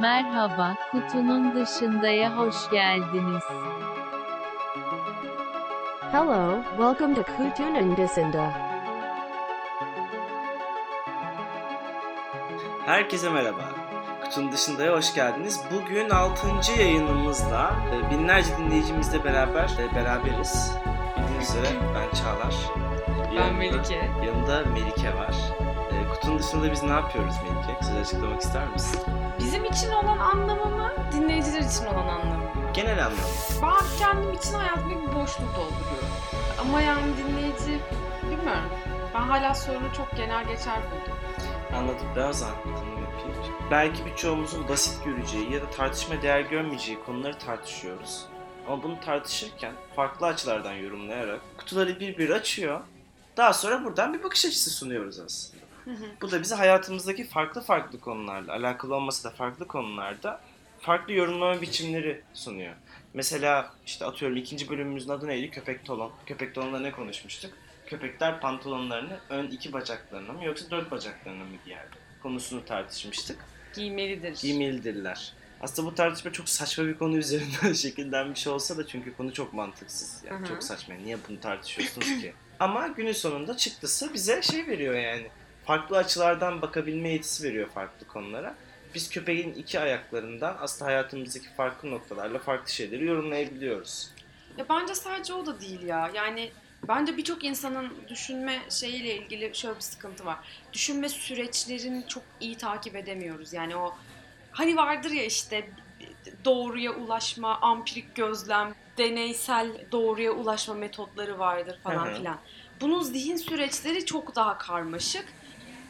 Merhaba, kutunun dışındaya hoş geldiniz. Hello, welcome to Kutunun Disinda. Herkese merhaba. Kutunun dışındaya hoş geldiniz. Bugün 6. yayınımızla e, binlerce dinleyicimizle beraber e, beraberiz. Bildiğiniz üzere ben Çağlar. Ben Melike. Yanında Melike var. Kutunun dışında biz ne yapıyoruz Melike? Size açıklamak ister misin? Bizim için olan anlamı mı, dinleyiciler için olan anlamı mı? Genel anlamda. Ben kendim için hayatımda bir boşluk dolduruyorum. Ama yani dinleyici, bilmiyorum. Ben hala sorunu çok genel geçer buldum. Anladım. Biraz anlatımı yapayım. Belki birçoğumuzun basit göreceği ya da tartışma değer görmeyeceği konuları tartışıyoruz. Ama bunu tartışırken farklı açılardan yorumlayarak kutuları bir bir açıyor. Daha sonra buradan bir bakış açısı sunuyoruz aslında. Bu da bize hayatımızdaki farklı farklı konularla, alakalı olmasa da farklı konularda farklı yorumlama biçimleri sunuyor. Mesela işte atıyorum ikinci bölümümüzün adı neydi? Köpek Tolon. Köpek Tolon'da ne konuşmuştuk? Köpekler pantolonlarını ön iki bacaklarına mı yoksa dört bacaklarına mı giyerdi? Konusunu tartışmıştık. Giymelidir. Giymelidirler. Aslında bu tartışma çok saçma bir konu üzerinden şekillenmiş olsa da çünkü konu çok mantıksız. Yani çok saçma. Niye bunu tartışıyorsunuz ki? Ama günün sonunda çıktısı bize şey veriyor yani. Farklı açılardan bakabilme yetisi veriyor farklı konulara. Biz köpeğin iki ayaklarından aslında hayatımızdaki farklı noktalarla farklı şeyleri yorumlayabiliyoruz. Ya bence sadece o da değil ya. Yani bence birçok insanın düşünme şeyiyle ilgili şöyle bir sıkıntı var. Düşünme süreçlerini çok iyi takip edemiyoruz. Yani o hani vardır ya işte doğruya ulaşma, ampirik gözlem, deneysel doğruya ulaşma metotları vardır falan filan. Bunun zihin süreçleri çok daha karmaşık.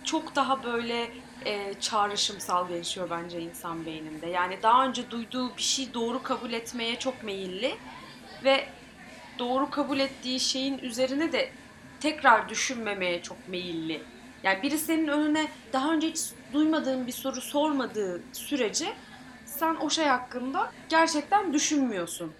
Çok daha böyle e, çağrışımsal gelişiyor bence insan beyninde. Yani daha önce duyduğu bir şey doğru kabul etmeye çok meyilli ve doğru kabul ettiği şeyin üzerine de tekrar düşünmemeye çok meyilli. Yani biri senin önüne daha önce hiç duymadığın bir soru sormadığı sürece sen o şey hakkında gerçekten düşünmüyorsun.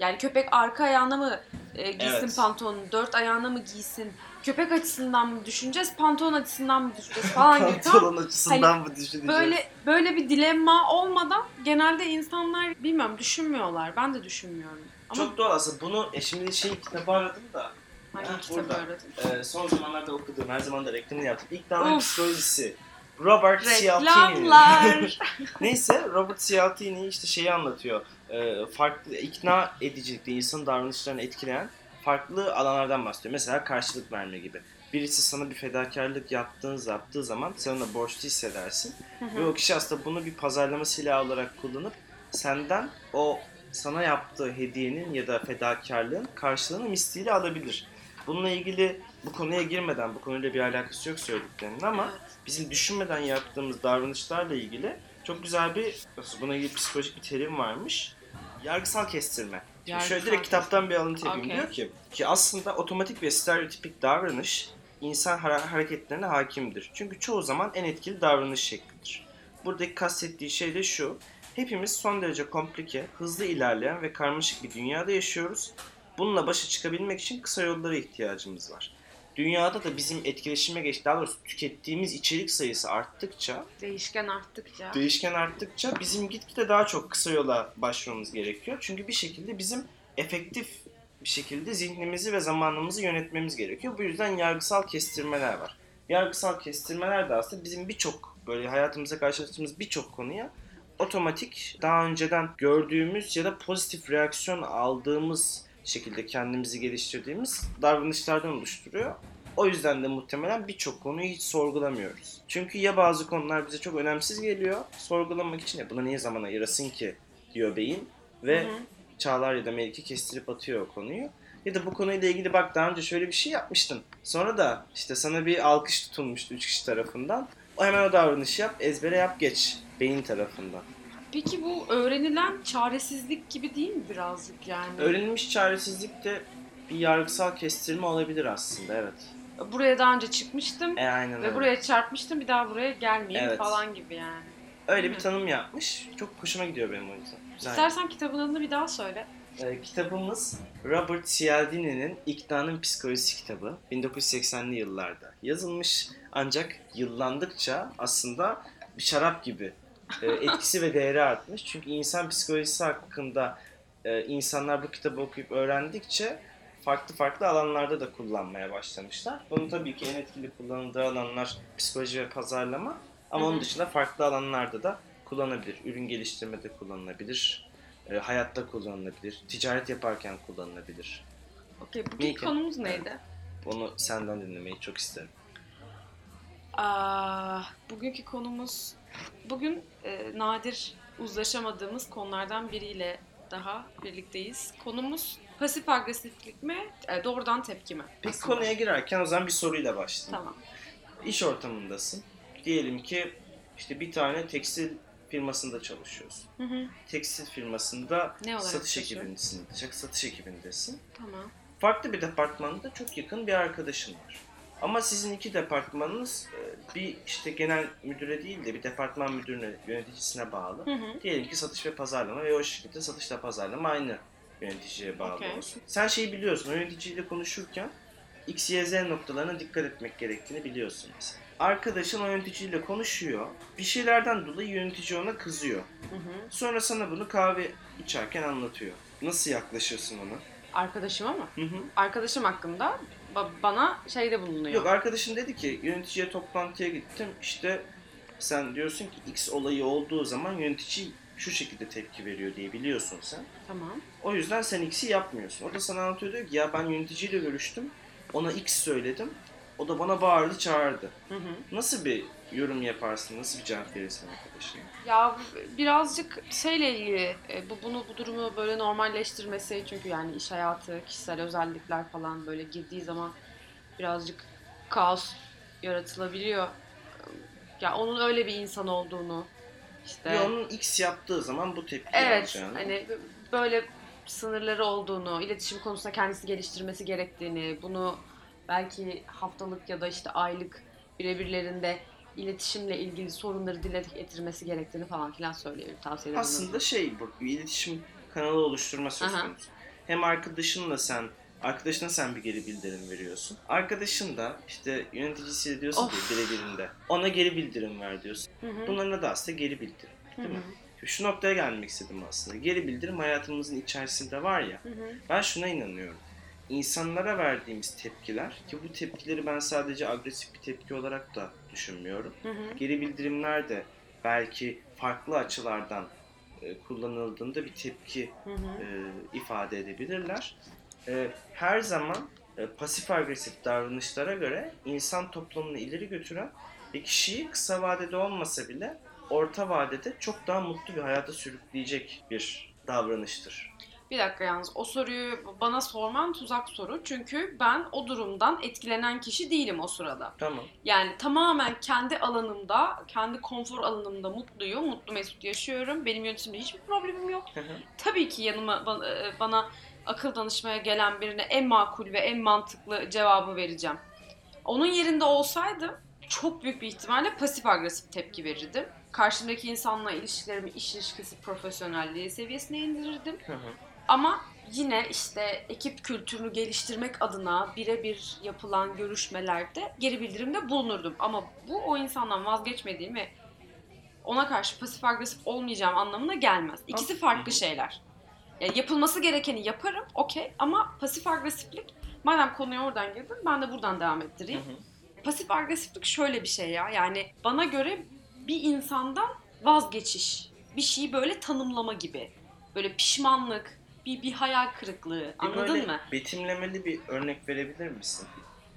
Yani köpek arka ayağına mı e, giysin Evet. pantolonu, dört ayağına mı giysin? Köpek açısından mı düşüneceğiz, pantolon açısından mı düşüneceğiz falan gibi. Pantolon açısından mı düşüneceğiz? Böyle böyle bir dilemma olmadan genelde insanlar bilmiyorum düşünmüyorlar. Ben de düşünmüyorum. Ama Çok doğal aslında. Bunu e, şimdi şey kitabı aradım da hangi Ha, kitabı burada. aradın? Ee, son zamanlarda okuduğum, her zaman da reklamını yaptım. İlk damla Of. psikolojisi. Robert. Reklamlar. Neyse Robert Cialdini işte şeyi anlatıyor. Ee, farklı ikna edicilikte insanın davranışlarını etkileyen farklı alanlardan bahsediyor. Mesela karşılık verme gibi. Birisi sana bir fedakarlık yaptığın yaptığı zaman sen ona borçlu hissedersin. Ve o kişi aslında bunu bir pazarlama silahı olarak kullanıp senden o sana yaptığı hediyenin ya da fedakarlığın karşılığını misliyle alabilir. Bununla ilgili bu konuya girmeden, bu konuyla bir alakası yok söylediklerinin ama Evet. bizim düşünmeden yaptığımız davranışlarla ilgili çok güzel bir, buna ilgili psikolojik bir terim varmış. Yargısal kestirme. Yargısal şöyle direkt kitaptan bir alıntı yapayım. Okey. Diyor ki, ki aslında otomatik ve stereotipik davranış insan hareketlerine hakimdir. Çünkü çoğu zaman en etkili davranış şeklidir. Buradaki kastettiği şey de şu. Hepimiz son derece komplike, hızlı ilerleyen ve karmaşık bir dünyada yaşıyoruz. Bununla başa çıkabilmek için kısa yollara ihtiyacımız var. Dünyada da bizim etkileşime geç, daha doğrusu tükettiğimiz içerik sayısı arttıkça, Değişken arttıkça. değişken arttıkça bizim gitgide daha çok kısa yola başvurmamız gerekiyor. Çünkü bir şekilde bizim efektif bir şekilde zihnimizi ve zamanımızı yönetmemiz gerekiyor. Bu yüzden yargısal kestirmeler var. Yargısal kestirmeler de aslında bizim birçok böyle hayatımıza karşılaştığımız birçok konuya otomatik daha önceden gördüğümüz ya da pozitif reaksiyon aldığımız şekilde kendimizi geliştirdiğimiz davranışlardan oluşturuyor. O yüzden de muhtemelen birçok konuyu hiç sorgulamıyoruz. Çünkü ya bazı konular bize çok önemsiz geliyor, sorgulamak için ya buna niye zaman ayırasın ki diyor beyin ve Hı hı. Çağlar ya da Melike kestirip atıyor o konuyu. Ya da bu konuyla ilgili bak daha önce şöyle bir şey yapmıştın. Sonra da işte sana bir alkış tutulmuştu üç kişi tarafından. O hemen o davranışı yap, ezbere yap geç beyin tarafından. Peki bu öğrenilen çaresizlik gibi değil mi birazcık yani? Öğrenilmiş çaresizlik de bir yargısal kestirme olabilir aslında evet. Buraya daha önce çıkmıştım E aynen ve öyle. buraya çarpmıştım bir daha buraya gelmeyeyim Evet. falan gibi yani. Öyle bir tanım yapmış. Çok hoşuma gidiyor benim o yüzden. Güzel. İstersen kitabın adını bir daha söyle. Ee, kitabımız Robert Cialdini'nin İknanın Psikolojisi kitabı. 1980'li yıllarda yazılmış ancak yıllandıkça aslında bir şarap gibi etkisi ve değeri artmış. Çünkü insan psikolojisi hakkında e, insanlar bu kitabı okuyup öğrendikçe farklı farklı alanlarda da kullanmaya başlamışlar. Bunun tabii ki en etkili kullanıldığı alanlar psikoloji ve pazarlama. Ama onun dışında farklı alanlarda da kullanılabilir. Ürün geliştirmede kullanılabilir. e, hayatta kullanılabilir. Ticaret yaparken kullanılabilir. Okey, bugün ki. konumuz neydi? Onu senden dinlemeyi çok isterim. Aa, bugünkü konumuz, bugün e, nadir uzlaşamadığımız konulardan biriyle daha birlikteyiz. Konumuz pasif agresiflik mi, e, doğrudan tepki mi? Peki aslında. konuya girerken o zaman bir soruyla başlayayım. Tamam. İş ortamındasın. Diyelim ki işte bir tane tekstil firmasında çalışıyorsun. Hı hı, Tekstil firmasında Ne satış ekibindesin. Satış ekibindesin. tamam. Farklı bir departmanda çok yakın bir arkadaşın var. Ama sizin iki departmanınız e, bir işte genel müdüre değil de bir departman müdürüne, yöneticisine bağlı. Hı hı. Diyelim ki satış ve pazarlama ve o şirkette satışla pazarlama aynı yöneticiye bağlı Okey. olsun. Sen şeyi biliyorsun, o yöneticiyle konuşurken X, Y, Z noktalarına dikkat etmek gerektiğini biliyorsun mesela. Arkadaşın o yöneticiyle konuşuyor. Bir şeylerden dolayı yönetici ona kızıyor. Hı hı. Sonra sana bunu kahve içerken anlatıyor. Nasıl yaklaşıyorsun ona? Arkadaşıma mı? Hı hı. Arkadaşım hakkında ba- bana şeyde bulunuyor. Yok arkadaşın dedi ki yöneticiye toplantıya gittim. İşte sen diyorsun ki X olayı olduğu zaman yönetici şu şekilde tepki veriyor diye biliyorsun sen. Tamam. O yüzden sen X'i yapmıyorsun. O da sana anlatıyor diyor ki ya ben yöneticiyle görüştüm. Ona X söyledim. O da bana bağırdı çağırdı. Hı hı. Nasıl bir yorum yaparsın? Nasıl bir cevap verirsin arkadaşına? Ya birazcık şeyle ilgili e, bu bunu bu durumu böyle normalleştirmesi çünkü yani iş hayatı, kişisel özellikler falan böyle girdiği zaman birazcık kaos yaratılabiliyor. Ya onun öyle bir insan olduğunu işte Ve onun X yaptığı zaman bu tepki evet alacağını. hani böyle sınırları olduğunu, iletişim konusunda kendisi geliştirmesi gerektiğini, bunu belki haftalık ya da işte aylık birebirlerinde iletişimle ilgili sorunları dile getirmesi gerektiğini falan filan söylüyor tavsiye ederim. Aslında şey bu iletişim kanalı oluşturma söz Aha. konusu. Hem arkadaşınla sen arkadaşına sen bir geri bildirim veriyorsun. Arkadaşın da işte yöneticisiyle diyorsun ki Of. birebirinde ona geri bildirim ver diyorsun. Hı hı. Bunların adı aslında geri bildirim. Hı Değil hı. mi? Şu noktaya gelmek istedim aslında. Geri bildirim hayatımızın içerisinde var ya. Hı hı. Ben şuna inanıyorum. İnsanlara verdiğimiz tepkiler ki bu tepkileri ben sadece agresif bir tepki olarak da düşünmüyorum. Hı hı. Geri bildirimler de belki farklı açılardan e, kullanıldığında bir tepki Hı hı. e, ifade edebilirler. E, her zaman e, pasif agresif davranışlara göre insan toplumunu ileri götüren ve kişiyi kısa vadede olmasa bile orta vadede çok daha mutlu bir hayata sürükleyecek bir davranıştır. Bir dakika yalnız o soruyu bana sorman tuzak soru. Çünkü ben o durumdan etkilenen kişi değilim o sırada. Tamam. Yani tamamen kendi alanımda, kendi konfor alanımda mutluyum. Mutlu mesut yaşıyorum. Benim yönetimde hiçbir problemim yok. Hı hı. Tabii ki yanıma bana, e, bana akıl danışmaya gelen birine en makul ve en mantıklı cevabı vereceğim. Onun yerinde olsaydım çok büyük bir ihtimalle pasif agresif tepki verirdim. Karşımdaki insanla ilişkilerimi, iş ilişkisi, profesyonelliği seviyesine indirirdim. Hı hı. Ama yine işte ekip kültürünü geliştirmek adına birebir yapılan görüşmelerde geri bildirimde bulunurdum. Ama bu o insandan vazgeçmediğim ve ona karşı pasif agresif olmayacağım anlamına gelmez. İkisi farklı şeyler. Ya yapılması gerekeni yaparım, okey. Ama pasif agresiflik, madem konuya oradan girdin, ben de buradan devam ettireyim. Pasif agresiflik şöyle bir şey ya. Yani bana göre bir insandan vazgeçiş. Bir şeyi böyle tanımlama gibi. Böyle pişmanlık, bir, bir hayal kırıklığı. Bir Anladın böyle mı? betimlemeli bir örnek verebilir misin?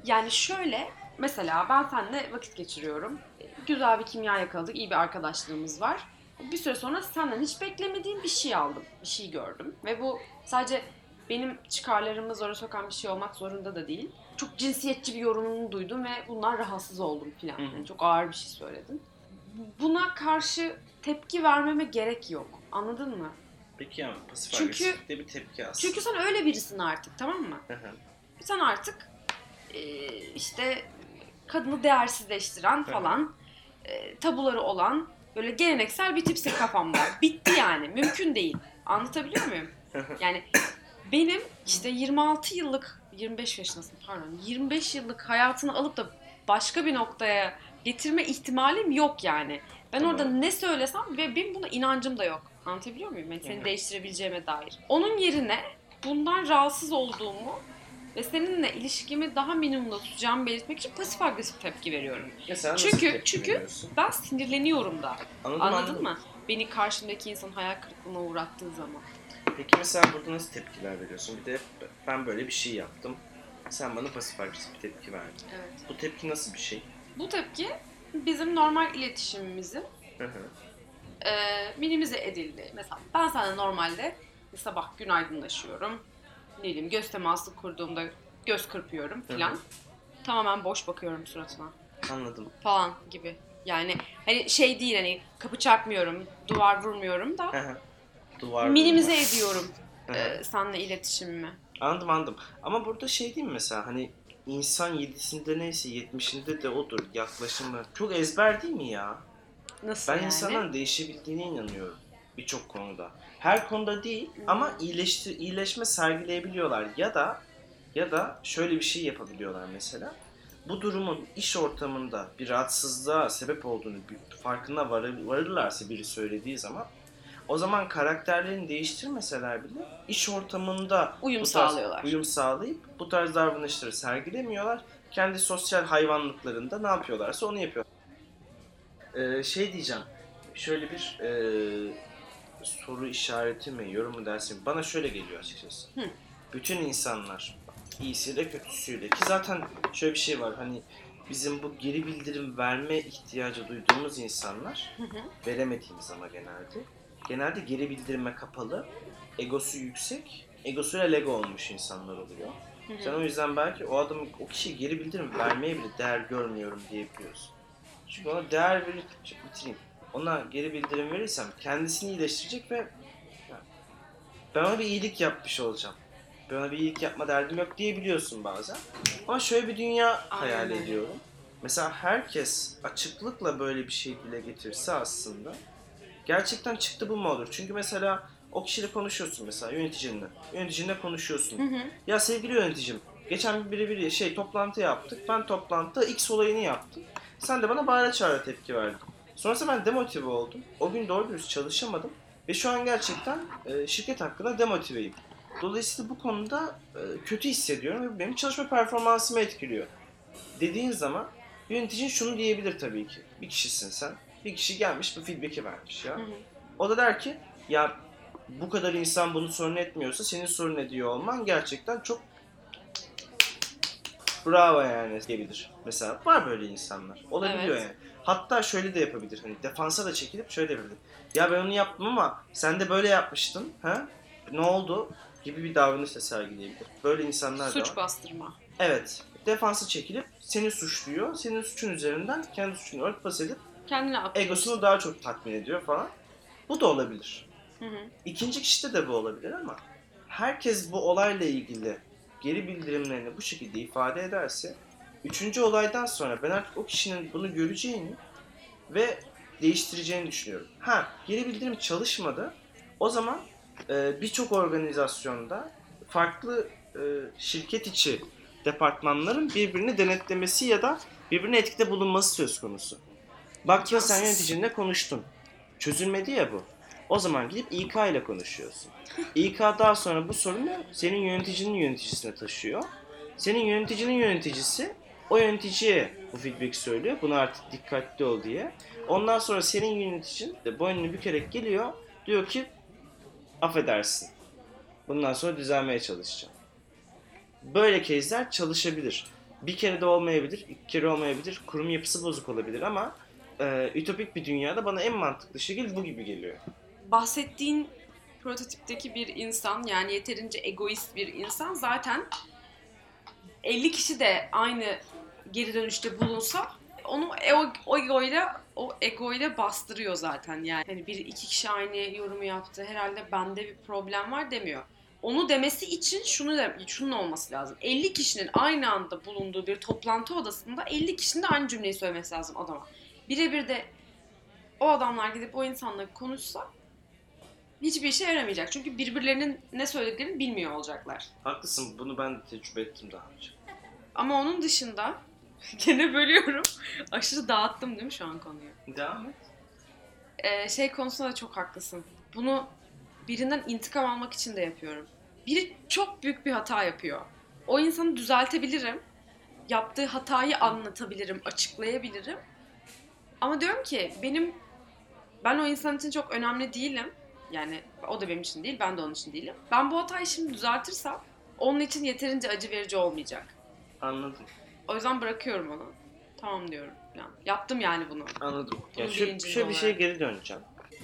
Yani şöyle mesela ben seninle vakit geçiriyorum. Güzel bir kimya yakaladık, iyi bir arkadaşlığımız var. Bir süre sonra senden hiç beklemediğim bir şey aldım, bir şey gördüm. Ve bu sadece benim çıkarlarımı zora sokan bir şey olmak zorunda da değil. Çok cinsiyetçi bir yorumunu duydum ve bundan rahatsız oldum filan. Yani çok ağır bir şey söyledin. Buna karşı tepki vermeme gerek yok. Anladın mı? Peki ama pasif Çünkü- agresiflik de bir tepki aslında. Çünkü sen öyle birisin artık tamam mı? Hı hı. sen artık e, işte kadını değersizleştiren falan e, tabuları olan böyle geleneksel bir tipsin kafamda. Bitti yani. Mümkün değil. Anlatabiliyor muyum? Yani benim işte 26 yıllık 25 yaşındasın pardon 25 yıllık hayatını alıp da başka bir noktaya getirme ihtimalim yok yani. Ben Tamam. orada ne söylesem ve benim buna inancım da yok. Anlatabiliyor muyum? Yani seni değiştirebileceğime dair. Onun yerine bundan rahatsız olduğumu ve seninle ilişkimi daha minimumda tutacağımı belirtmek için pasif agresif tepki veriyorum. Mesela Çünkü- tepki çünkü- veriyorsun? Ben sinirleniyorum da. Anladım, Anladın anladım. mı? Beni karşımdaki insan hayal kırıklığına uğrattığı zaman. Peki mesela burada nasıl tepkiler veriyorsun? Bir de ben böyle bir şey yaptım. Sen bana pasif agresif bir tepki verdin. Evet. Bu tepki nasıl bir şey? Bu tepki bizim normal iletişimimizin Hı hı. E, minimize edildi. Mesela ben sana normalde sabah günaydınlaşıyorum. Ne bileyim göz teması kurduğumda göz kırpıyorum Hı filan. hı. Tamamen boş bakıyorum suratına Anladım. falan gibi. Yani hani şey değil hani kapı çarpmıyorum, duvar vurmuyorum da Hı hı. Duvar minimize vurma. ediyorum Hı hı. e, seninle iletişimimi. Anladım anladım. Ama burada şey değil mi mesela hani insan yedisinde neyse yetmişinde de odur yaklaşımı. Çok ezber değil mi ya? Nasıl Ben yani? insanların değişebildiğine inanıyorum birçok konuda. Her konuda değil ama iyileşti, iyileşme sergileyebiliyorlar ya da ya da şöyle bir şey yapabiliyorlar mesela. Bu durumun iş ortamında bir rahatsızlığa sebep olduğunu bir farkına varır, varırlarsa biri söylediği zaman o zaman karakterlerini değiştirmeseler bile iş ortamında Uyum tarz- sağlıyorlar. Uyum sağlayıp bu tarz davranışları sergilemiyorlar. Kendi sosyal hayvanlıklarında ne yapıyorlarsa onu yapıyor. Ee, şey diyeceğim. Şöyle bir e, soru işareti mi, yorum mu dersin? Bana şöyle geliyor açıkçası. Hı. Bütün insanlar iyisiyle kötüsüyle ki zaten şöyle bir şey var hani bizim bu geri bildirim verme ihtiyacı duyduğumuz insanlar Hı hı. veremediğimiz ama genelde genelde geri bildirime kapalı egosu yüksek egosuyla lego olmuş insanlar oluyor. Hı hı. Sen o yüzden belki o adamın o kişiye geri bildirim vermeye bile değer görmüyorum diyebiliyorsun. Çünkü ona değer Şimdi bitireyim. Ona geri bildirim verirsem kendisini iyileştirecek ve ben ona bir iyilik yapmış olacağım. Ben ona bir iyilik yapma derdim yok diyebiliyorsun bazen. Ama şöyle bir dünya hayal Aynen. ediyorum. Mesela herkes açıklıkla böyle bir şey dile getirse aslında gerçekten çıktı bu mu olur? Çünkü mesela o kişiyle konuşuyorsun mesela yöneticinle. Yöneticinle konuşuyorsun. Hı hı. Ya sevgili yöneticim, geçen biri biri şey toplantı yaptık. Ben toplantıda X olayını yaptım. Sen de bana bağıra çağıra tepki verdin. Sonrasında ben demotive oldum. O gün doğru dürüst çalışamadım. Ve şu an gerçekten e, şirket hakkında demotiveyim. Dolayısıyla bu konuda e, kötü hissediyorum ve benim çalışma performansımı etkiliyor. Dediğin zaman yöneticin şunu diyebilir tabii ki. Bir kişisin sen. Bir kişi gelmiş bu feedback'i vermiş ya. Hı hı. O da der ki ya bu kadar insan bunu sorun etmiyorsa senin sorun ediyor olman gerçekten çok bravo yani diyebilir. Mesela var böyle insanlar. Olabiliyor Evet. yani. Hatta şöyle de yapabilir. Hani defansa da çekilip şöyle yapabilir. Ya ben onu yaptım ama sen de böyle yapmıştın. Ha? Ne oldu? Gibi bir davranış da sergileyebilir. Böyle insanlar da Suç bastırma. Evet. Defansa çekilip seni suçluyor. Senin suçun üzerinden kendi suçunu örtbas edip Kendine atıyor. egosunu daha çok tatmin ediyor falan. Bu da olabilir. Hı hı. İkinci kişide de bu olabilir ama herkes bu olayla ilgili geri bildirimlerini bu şekilde ifade ederse üçüncü olaydan sonra ben artık o kişinin bunu göreceğini ve değiştireceğini düşünüyorum. Ha geri bildirim çalışmadı. O zaman e, birçok organizasyonda farklı e, şirket içi departmanların birbirini denetlemesi ya da birbirine etkide bulunması söz konusu. Baktın sen yöneticinle konuştun. Çözülmedi ya bu. O zaman gidip İK ile konuşuyorsun. İK daha sonra bu sorunu senin yöneticinin yöneticisine taşıyor. Senin yöneticinin yöneticisi o yöneticiye bu feedback söylüyor. Bunu artık dikkatli ol diye. Ondan sonra senin yöneticin de boynunu bükerek geliyor. Diyor ki affedersin. Bundan sonra düzelmeye çalışacağım. Böyle case'ler çalışabilir. Bir kere de olmayabilir, iki kere olmayabilir. Kurum yapısı bozuk olabilir ama e, ütopik bir dünyada bana en mantıklı şekil bu gibi geliyor. Bahsettiğin prototipteki bir insan yani yeterince egoist bir insan zaten 50 kişi de aynı geri dönüşte bulunsa onu o, o egoyla o egoyla bastırıyor zaten yani. Hani bir iki kişi aynı yorumu yaptı. Herhalde bende bir problem var demiyor. Onu demesi için şunu da şunun olması lazım. 50 kişinin aynı anda bulunduğu bir toplantı odasında 50 kişinin de aynı cümleyi söylemesi lazım adama. Birebir de o adamlar gidip o insanla konuşsa hiçbir işe yaramayacak. Çünkü birbirlerinin ne söylediklerini bilmiyor olacaklar. Haklısın bunu ben de tecrübe ettim daha önce. Ama onun dışında Gene bölüyorum. Aşırı dağıttım değil mi şu an konuyu? Devam et. Ee, şey konusunda da çok haklısın. Bunu birinden intikam almak için de yapıyorum. Biri çok büyük bir hata yapıyor. O insanı düzeltebilirim. Yaptığı hatayı anlatabilirim, açıklayabilirim. Ama diyorum ki benim ben o insan için çok önemli değilim. Yani o da benim için değil, ben de onun için değilim. Ben bu hatayı şimdi düzeltirsem onun için yeterince acı verici olmayacak. Anladım. O yüzden bırakıyorum onu. Tamam diyorum. Yani yaptım yani bunu. Anladım. Bunun şu, bilincinde şöyle bir şeye olarak. geri döneceğim.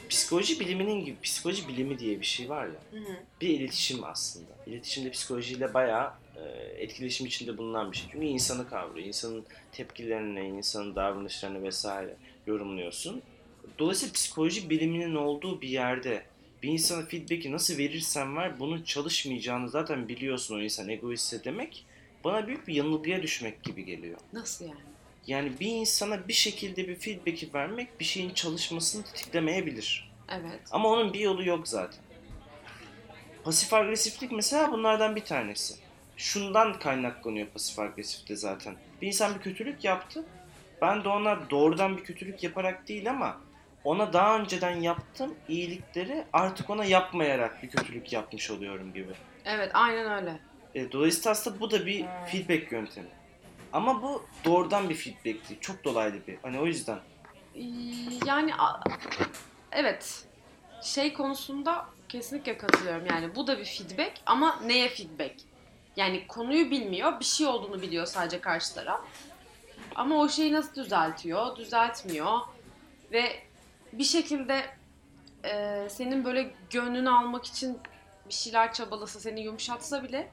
Psikoloji biliminin gibi psikoloji bilimi diye bir şey var ya. Hı hı. Bir iletişim aslında. İletişimde psikolojiyle bayağı e, etkileşim içinde bulunan bir şey. Çünkü insanı kavruyor. insanın tepkilerini, insanın davranışlarını vesaire yorumluyorsun. Dolayısıyla psikoloji biliminin olduğu bir yerde bir insana feedback'i nasıl verirsen ver bunun çalışmayacağını zaten biliyorsun o insan egoistse demek bana büyük bir yanılgıya düşmek gibi geliyor. Nasıl yani? Yani bir insana bir şekilde bir feedback'i vermek bir şeyin çalışmasını tetiklemeyebilir. Evet. Ama onun bir yolu yok zaten. Pasif agresiflik mesela bunlardan bir tanesi. Şundan kaynaklanıyor pasif agresifte zaten. Bir insan bir kötülük yaptı. Ben de ona doğrudan bir kötülük yaparak değil ama ona daha önceden yaptığım iyilikleri artık ona yapmayarak bir kötülük yapmış oluyorum gibi. Evet aynen öyle. E, dolayısıyla aslında bu da bir feedback yöntemi. Ama bu doğrudan bir feedback değil. Çok dolaylı bir. Hani o yüzden. Ee, Yani evet şey konusunda kesinlikle katılıyorum. Yani bu da bir feedback ama neye feedback? Yani konuyu bilmiyor, bir şey olduğunu biliyor sadece karşı taraf. Ama o şeyi nasıl düzeltiyor, düzeltmiyor ve bir şekilde e, senin böyle gönlünü almak için bir şeyler çabalasa, seni yumuşatsa bile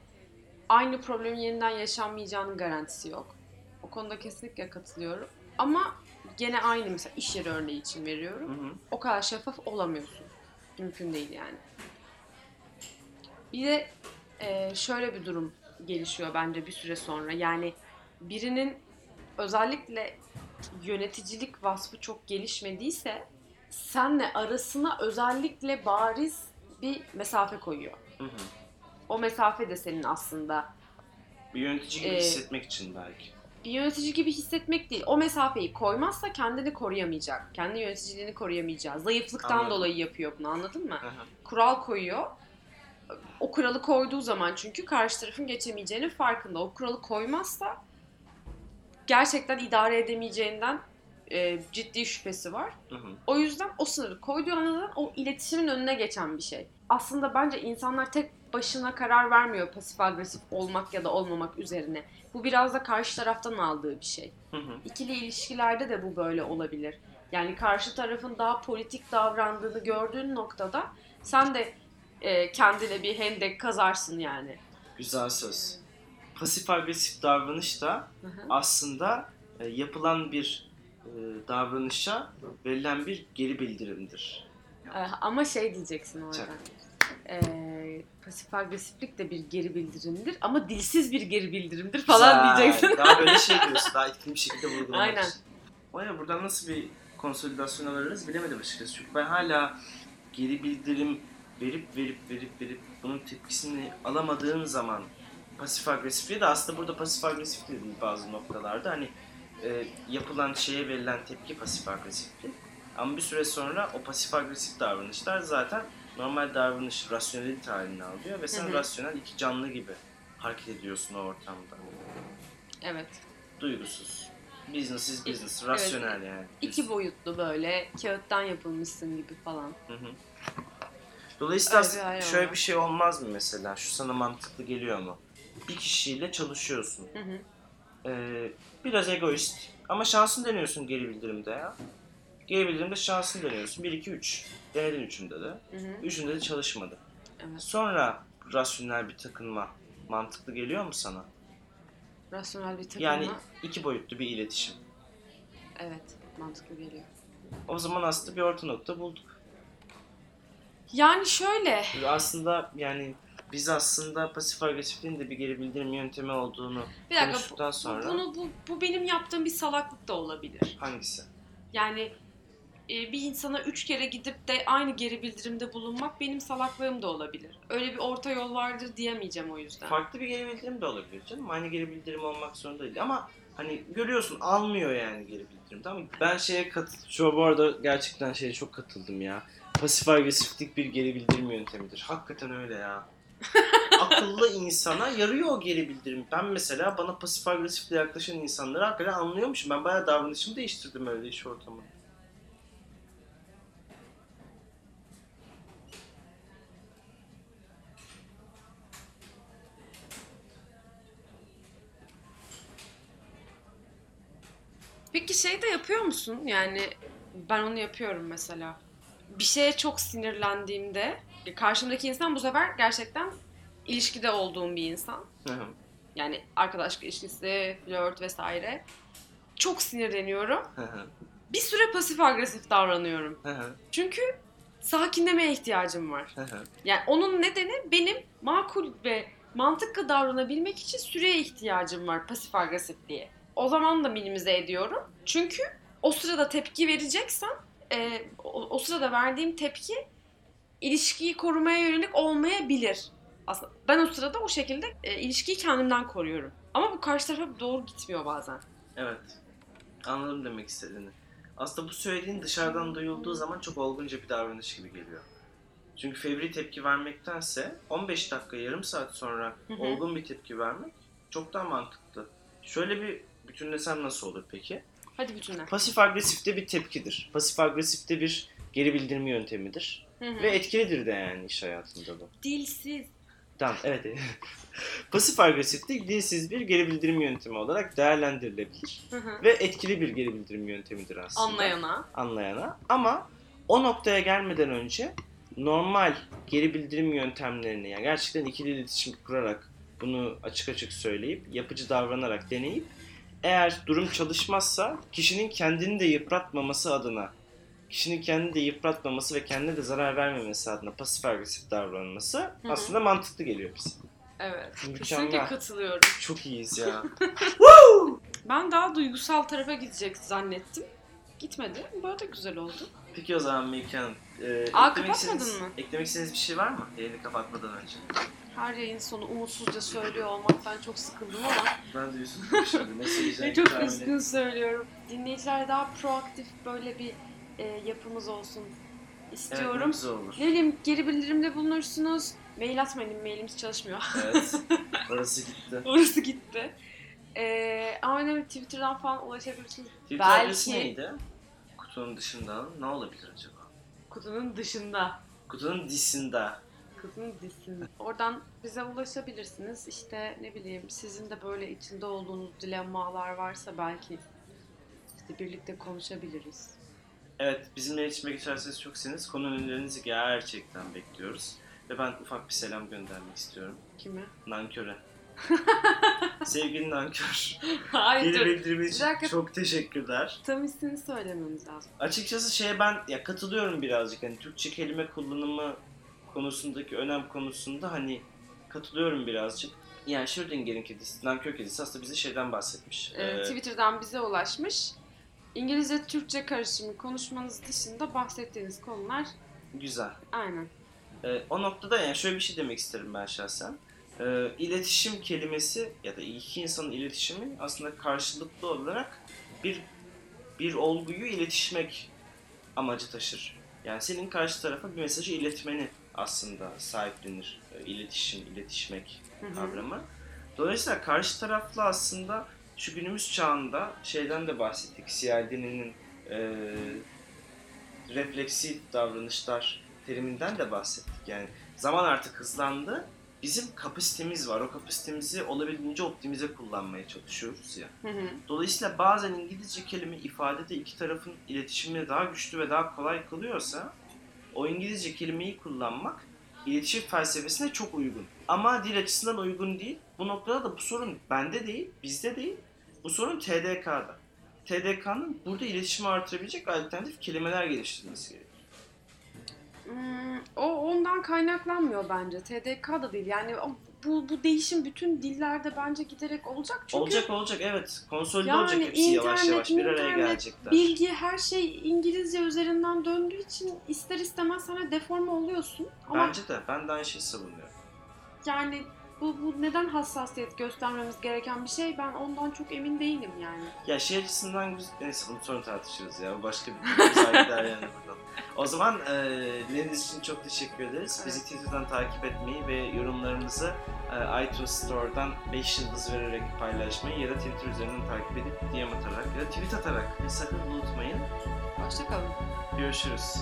aynı problemin yeniden yaşanmayacağının garantisi yok. O konuda kesinlikle katılıyorum. Ama gene aynı mesela iş yeri örneği için veriyorum. Hı hı. O kadar şeffaf olamıyorsun. Mümkün değil yani. Bir de e, şöyle bir durum gelişiyor bence bir süre sonra. Yani birinin özellikle yöneticilik vasfı çok gelişmediyse senle arasına özellikle bariz bir mesafe koyuyor. Hı hı. O mesafe de senin aslında Bir yönetici gibi Ee, hissetmek için belki. bir yönetici gibi hissetmek değil. O mesafeyi koymazsa kendini koruyamayacak. Kendi yöneticiliğini koruyamayacak. Zayıflıktan Anladım. dolayı yapıyor bunu anladın mı? Hı hı. Kural koyuyor. O kuralı koyduğu zaman çünkü karşı tarafın geçemeyeceğinin farkında. O kuralı koymazsa gerçekten idare edemeyeceğinden e, ciddi şüphesi var. Hı hı. O yüzden o sınırı koyduğu andan o iletişimin önüne geçen bir şey. Aslında bence insanlar tek başına karar vermiyor pasif agresif olmak ya da olmamak üzerine. Bu biraz da karşı taraftan aldığı bir şey. Hı hı. İkili ilişkilerde de bu böyle olabilir. Yani karşı tarafın daha politik davrandığını gördüğün noktada sen de e, kendine bir hendek kazarsın yani. Güzel söz. Pasif agresif davranış da Hı hı. aslında e, yapılan bir davranışa verilen bir geri bildirimdir. E, ama şey diyeceksin orada. Çak. E, pasif agresiflik de bir geri bildirimdir ama dilsiz bir geri bildirimdir falan Güzel. diyeceksin. Daha böyle şey diyorsun. Daha etkili bir şekilde vurgulamak Aynen. için. Vay buradan nasıl bir konsolidasyon alırız bilemedim açıkçası. Çünkü ben hala geri bildirim verip verip verip verip bunun tepkisini alamadığım zaman pasif agresifliği de aslında burada pasif agresif de değil bazı noktalarda. Hani e, yapılan şeye verilen tepki pasif agresiflik. Ama bir süre sonra o pasif agresif davranışlar zaten normal davranış rasyonelite halini alıyor ve sen Hı hı. rasyonel iki canlı gibi hareket ediyorsun o ortamda. Evet. Duygusuz. Business is business. Evet. Rasyonel yani. İki boyutlu böyle kağıttan yapılmışsın gibi falan. Hı hı. Dolayısıyla Öyle şöyle hayal bir şey olmaz mı mesela? Şu sana mantıklı geliyor mu? Bir kişiyle çalışıyorsun. Hı hı. Ee, biraz egoist. Ama şansını deniyorsun geri bildirimde ya. Geri bildirimde şansını deniyorsun. 1, 2, 3. Denedin üçünde de. Hı hı. Üçünde de çalışmadı. Evet. Sonra rasyonel bir takınma mantıklı geliyor mu sana? Rasyonel bir takılma. Yani iki boyutlu bir iletişim. Evet. Mantıklı geliyor. O zaman aslında bir orta nokta bulduk. Yani şöyle. Aslında yani biz aslında pasif agresifliğin de bir geri bildirim yöntemi olduğunu Bir dakika. konuştuktan sonra Bunu bu, bu benim yaptığım bir salaklık da olabilir. hangisi? Yani e, bir insana üç kere gidip de aynı geri bildirimde bulunmak benim salaklığım da olabilir. Öyle bir orta yol vardır diyemeyeceğim o yüzden. Farklı bir geri bildirim de olabilir canım. Aynı geri bildirim olmak zorunda değil ama Hani görüyorsun almıyor yani geri bildirim tamam mı? Ben şeye kat şu bu arada gerçekten şeye çok katıldım ya. Pasif agresiflik bir geri bildirim yöntemidir. Hakikaten öyle ya. Akıllı insana yarıyor o geri bildirim. Ben mesela bana pasif agresifle yaklaşan insanları hakikaten anlıyormuşum. Ben bayağı davranışımı değiştirdim öyle iş ortamı. Peki şey de yapıyor musun? Yani ben onu yapıyorum mesela. Bir şeye çok sinirlendiğimde karşımdaki insan bu sefer gerçekten ilişkide olduğum bir insan. Hı hı, Yani arkadaşlık ilişkisi, flört vesaire. Çok sinirleniyorum. hı hı, Bir süre pasif agresif davranıyorum. hı hı, Çünkü sakinlemeye ihtiyacım var. hı hı. Yani onun nedeni benim makul ve mantıklı davranabilmek için süreye ihtiyacım var pasif agresif diye. O zaman da minimize ediyorum. Çünkü o sırada tepki vereceksem e, o, o sırada verdiğim tepki ilişkiyi korumaya yönelik olmayabilir. Aslında ben o sırada o şekilde e, ilişkiyi kendimden koruyorum. Ama bu karşı tarafa doğru gitmiyor bazen. Evet. Anladım demek istediğini. Aslında bu söylediğin dışarıdan duyulduğu zaman çok olgunca bir davranış gibi geliyor. Çünkü fevri tepki vermektense 15 dakika yarım saat sonra Hı hı. olgun bir tepki vermek çok daha mantıklı. Şöyle bir bütünlesem nasıl olur peki? Hadi bütünle. Pasif agresifte bir tepkidir. Pasif agresifte bir geri bildirim yöntemidir. Hı hı. Ve etkilidir de yani iş hayatında bu. Dilsiz. Tamam evet. Pasif agresiflik dilsiz bir geri bildirim yöntemi olarak değerlendirilebilir. Hı hı. Ve etkili bir geri bildirim yöntemidir aslında. Anlayana. Anlayana. Ama o noktaya gelmeden önce normal geri bildirim yöntemlerini yani gerçekten ikili iletişim kurarak bunu açık açık söyleyip yapıcı davranarak deneyip eğer durum çalışmazsa kişinin kendini de yıpratmaması adına kişinin kendini de yıpratmaması ve kendine de zarar vermemesi adına pasif agresif davranması hı. aslında mantıklı geliyor bize. Evet. Mükemmel. Kesinlikle katılıyorum. Çok iyiyiz ya. Ben daha duygusal tarafa gidecek zannettim. Gitmedi. Böyle de güzel oldu. Peki o zaman Melike Hanım. e, Aa, kapatmadın mı? Eklemek istediğiniz bir şey var mı? Yayını kapatmadan önce. Her yayın sonu umutsuzca söylüyor olmaktan çok sıkıldım ama Ben de üzüldüm şimdi. Ne söyleyeceğimi çok üzgün söylüyorum. Dinleyiciler daha proaktif böyle bir e, yapımız olsun Evet, istiyorum. ne güzel olur. ne bileyim geri bildirimde bulunursunuz. Mail atmayın, mailimiz çalışmıyor. Evet. Orası gitti. Orası gitti. E, ama önemli Twitter'dan falan ulaşabilirsiniz. Twitter Belki- adresi neydi? Kutunun dışında ne olabilir acaba? Kutunun dışında. Kutunun dışında. Kızın dizisinde. Oradan bize ulaşabilirsiniz. İşte ne bileyim sizin de böyle içinde olduğunuz dilemmalar varsa belki işte birlikte konuşabiliriz. Evet, bizimle iletişime geçerseniz çok seviniz. Konu önerilerinizi gerçekten bekliyoruz. Ve ben ufak bir selam göndermek istiyorum. Kime? Nanköre. Sevgili nankör. Hayır Geri dur. bildirim Bir için dakika. çok teşekkürler. Tam ismini söylememiz lazım. Açıkçası şeye ben ya katılıyorum birazcık. Hani Türkçe kelime kullanımı konusundaki önem konusunda hani katılıyorum birazcık. Yani Schrödinger'in kedisi, nankör kedisi aslında bize şeyden bahsetmiş. Ee, Ee, Twitter'dan bize ulaşmış. İngilizce Türkçe karışımı konuşmanız dışında bahsettiğiniz konular güzel. aynen. Ee, o noktada yani şöyle bir şey demek isterim ben şahsen. Ee, iletişim kelimesi ya da iki insanın iletişimi aslında karşılıklı olarak bir bir olguyu iletişmek amacı taşır. Yani senin karşı tarafa bir mesajı iletmeni aslında sahiplenir. Ee, iletişim, iletişmek Hı hı. kavramı. Dolayısıyla karşı tarafla aslında şu günümüz çağında şeyden de bahsettik. CID'nin e, refleksif davranışlar teriminden de bahsettik. Yani zaman artık hızlandı. Bizim kapasitemiz var. O kapasitemizi olabildiğince optimize kullanmaya çalışıyoruz ya. Hı hı. Dolayısıyla bazen İngilizce kelime ifadede iki tarafın iletişimini daha güçlü ve daha kolay kılıyorsa o İngilizce kelimeyi kullanmak iletişim felsefesine çok uygun. Ama dil açısından uygun değil. Bu noktada da bu sorun bende değil, bizde değil. Bu sorun TDK'da. TDK'nın burada iletişimi artırabilecek alternatif kelimeler geliştirmesi gerekiyor. Hmm, o ondan kaynaklanmıyor bence. TDK da değil. Yani o- bu, bu değişim bütün dillerde bence giderek olacak. Çünkü olacak olacak evet. Konsolide Yani olacak hepsi yavaş internet, yavaş bir araya gelecekler. bilgi her şey İngilizce üzerinden döndüğü için ister istemez sana deforme oluyorsun. Ama Bence de ben de aynı şeyi savunuyorum. yani bu, bu neden hassasiyet göstermemiz gereken bir şey ben ondan çok emin değilim yani. Ya şey açısından güzel... Neyse bunu sonra tartışırız ya. Bu Başka bir güzel gider yani buradan. O zaman e, dinlediğiniz için çok teşekkür ederiz. Bizi Twitter'dan takip etmeyi ve yorumlarımızı e, iTunes Store'dan 5 yıldız vererek paylaşmayı ya da Twitter üzerinden takip edip DM atarak ya da tweet atarak sakın unutmayın. Hoşçakalın. Görüşürüz.